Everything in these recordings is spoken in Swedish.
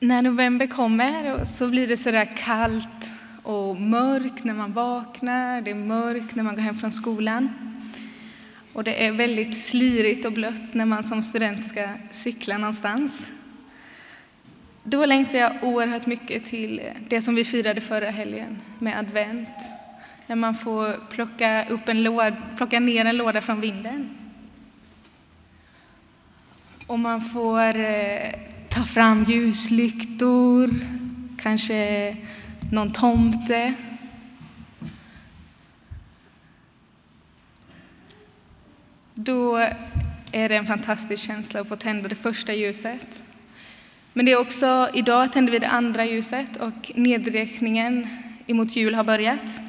När november kommer så blir det sådär kallt och mörkt när man vaknar, det är mörkt när man går hem från skolan. Och det är väldigt slirigt och blött när man som student ska cykla någonstans. Då längtar jag oerhört mycket till det som vi firade förra helgen med advent. När man får plocka, upp en låda, plocka ner en låda från vinden. Och man får eh, ta fram ljuslyktor, kanske någon tomte. Då är det en fantastisk känsla att få tända det första ljuset. Men det är också, idag tänder vi det andra ljuset och nedräkningen emot jul har börjat.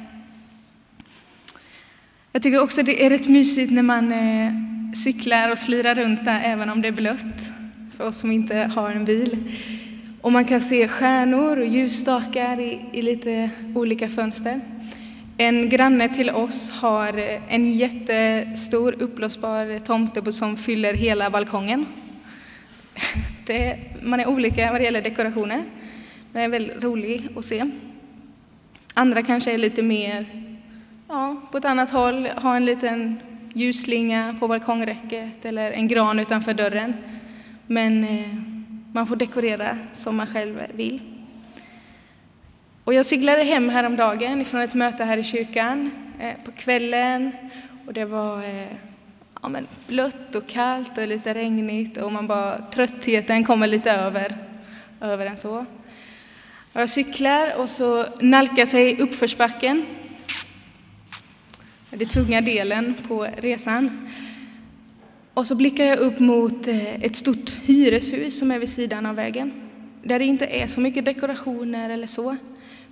Jag tycker också det är rätt mysigt när man eh, cyklar och slirar runt där även om det är blött för oss som inte har en bil. Och man kan se stjärnor och ljusstakar i, i lite olika fönster. En granne till oss har eh, en jättestor uppblåsbar tomte som fyller hela balkongen. Det, man är olika vad det gäller dekorationer, men är väldigt rolig att se. Andra kanske är lite mer, ja, på ett annat håll, har en liten ljusslinga på balkongräcket eller en gran utanför dörren. Men eh, man får dekorera som man själv vill. Och jag cyklade hem häromdagen ifrån ett möte här i kyrkan eh, på kvällen och det var eh, ja, men blött och kallt och lite regnigt och man bara, tröttheten kommer lite över, över en så. Och jag cyklar och så nalkar sig uppförsbacken, den tunga delen på resan. Och så blickar jag upp mot eh, ett stort hyreshus som är vid sidan av vägen, där det inte är så mycket dekorationer eller så.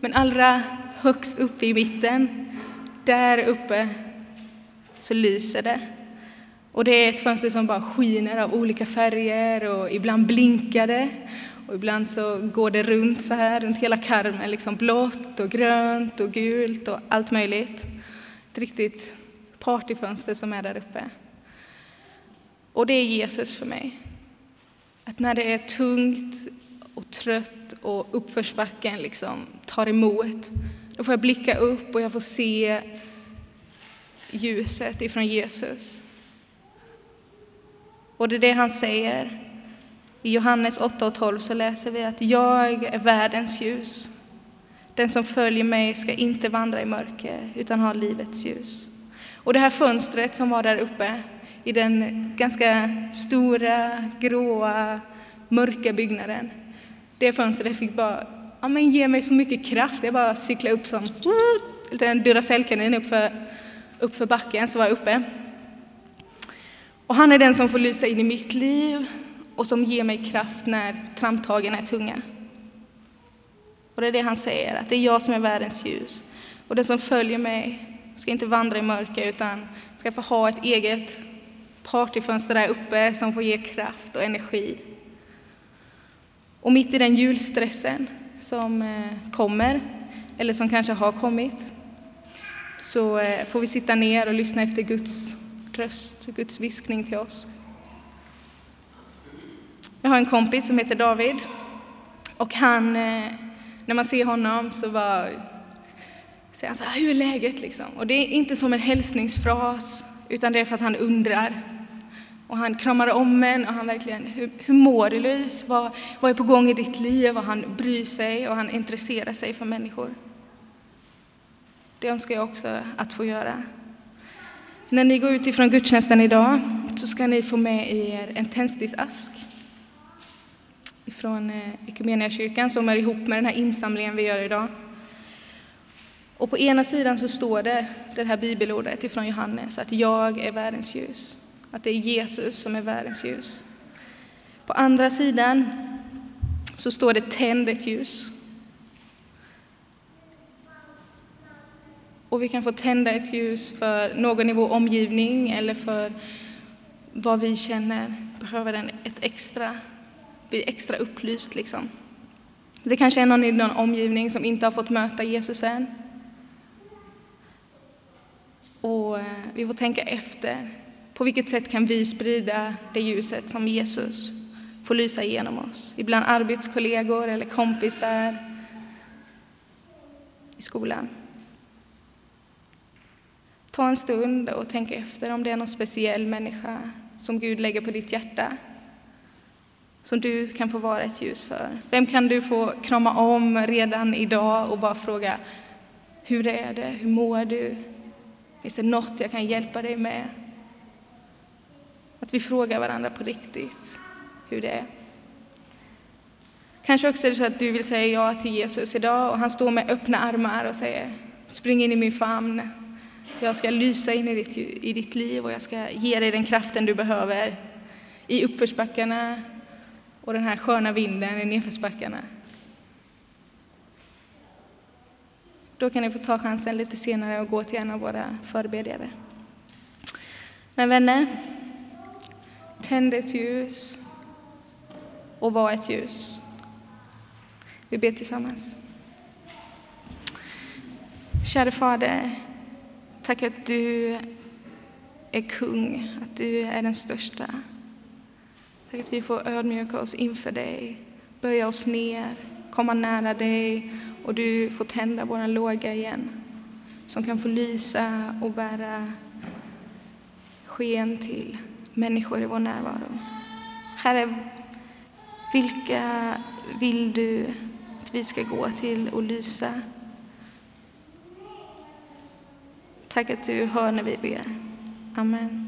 Men allra högst uppe i mitten, där uppe, så lyser det. Och det är ett fönster som bara skiner av olika färger och ibland blinkar det. Och ibland så går det runt så här, runt hela karmen, liksom blått och grönt och gult och allt möjligt. Ett riktigt partyfönster som är där uppe. Och det är Jesus för mig. Att när det är tungt och trött och uppförsbacken liksom tar emot, då får jag blicka upp och jag får se ljuset ifrån Jesus. Och det är det han säger. I Johannes 8 och 12 så läser vi att jag är världens ljus. Den som följer mig ska inte vandra i mörker utan ha livets ljus. Och det här fönstret som var där uppe i den ganska stora, gråa, mörka byggnaden. Det fönstret fick bara ja, men ge mig så mycket kraft. Jag bara cyklade upp som en Duracellkanin uppför, uppför backen, så var jag uppe. Och han är den som får lysa in i mitt liv och som ger mig kraft när tramptagen är tunga. Och det är det han säger, att det är jag som är världens ljus. Och den som följer mig ska inte vandra i mörker utan ska få ha ett eget partyfönster där uppe som får ge kraft och energi. Och mitt i den julstressen som eh, kommer, eller som kanske har kommit, så eh, får vi sitta ner och lyssna efter Guds röst, Guds viskning till oss. Jag har en kompis som heter David och han, eh, när man ser honom så bara säger han så här, hur är läget liksom? Och det är inte som en hälsningsfras, utan det är för att han undrar. Och han kramar om en och han verkligen, hur, hur mår du Louise? Vad, vad är på gång i ditt liv? Och han bryr sig och han intresserar sig för människor. Det önskar jag också att få göra. När ni går ut ifrån gudstjänsten idag så ska ni få med er en tändsticksask från Equmeniakyrkan eh, som är ihop med den här insamlingen vi gör idag. Och på ena sidan så står det det här bibelordet ifrån Johannes att jag är världens ljus att det är Jesus som är världens ljus. På andra sidan så står det tänd ett ljus. Och vi kan få tända ett ljus för någon i vår omgivning eller för vad vi känner behöver den ett extra, bli extra upplyst. Liksom. Det kanske är någon i någon omgivning som inte har fått möta Jesus än. Och eh, vi får tänka efter på vilket sätt kan vi sprida det ljuset som Jesus får lysa igenom oss. Ibland arbetskollegor eller kompisar i skolan. Ta en stund och tänk efter om det är någon speciell människa som Gud lägger på ditt hjärta som du kan få vara ett ljus för. Vem kan du få krama om redan idag och bara fråga hur är det, hur mår du? Finns det något jag kan hjälpa dig med? Att vi frågar varandra på riktigt hur det är. Kanske också är det så att du vill säga ja till Jesus idag och han står med öppna armar och säger spring in i min famn. Jag ska lysa in i ditt, i ditt liv och jag ska ge dig den kraften du behöver i uppförsbackarna och den här sköna vinden i nedförsbackarna. Då kan ni få ta chansen lite senare och gå till en av våra förebedjare. Men vänner, tänd ett ljus och var ett ljus. Vi ber tillsammans. Kära Fader, tack att du är kung, att du är den största. Tack att vi får ödmjuka oss inför dig, böja oss ner, komma nära dig och du får tända vår låga igen som kan få lysa och bära sken till människor i vår närvaro. Herre, vilka vill du att vi ska gå till och lysa? Tack att du hör när vi ber. Amen.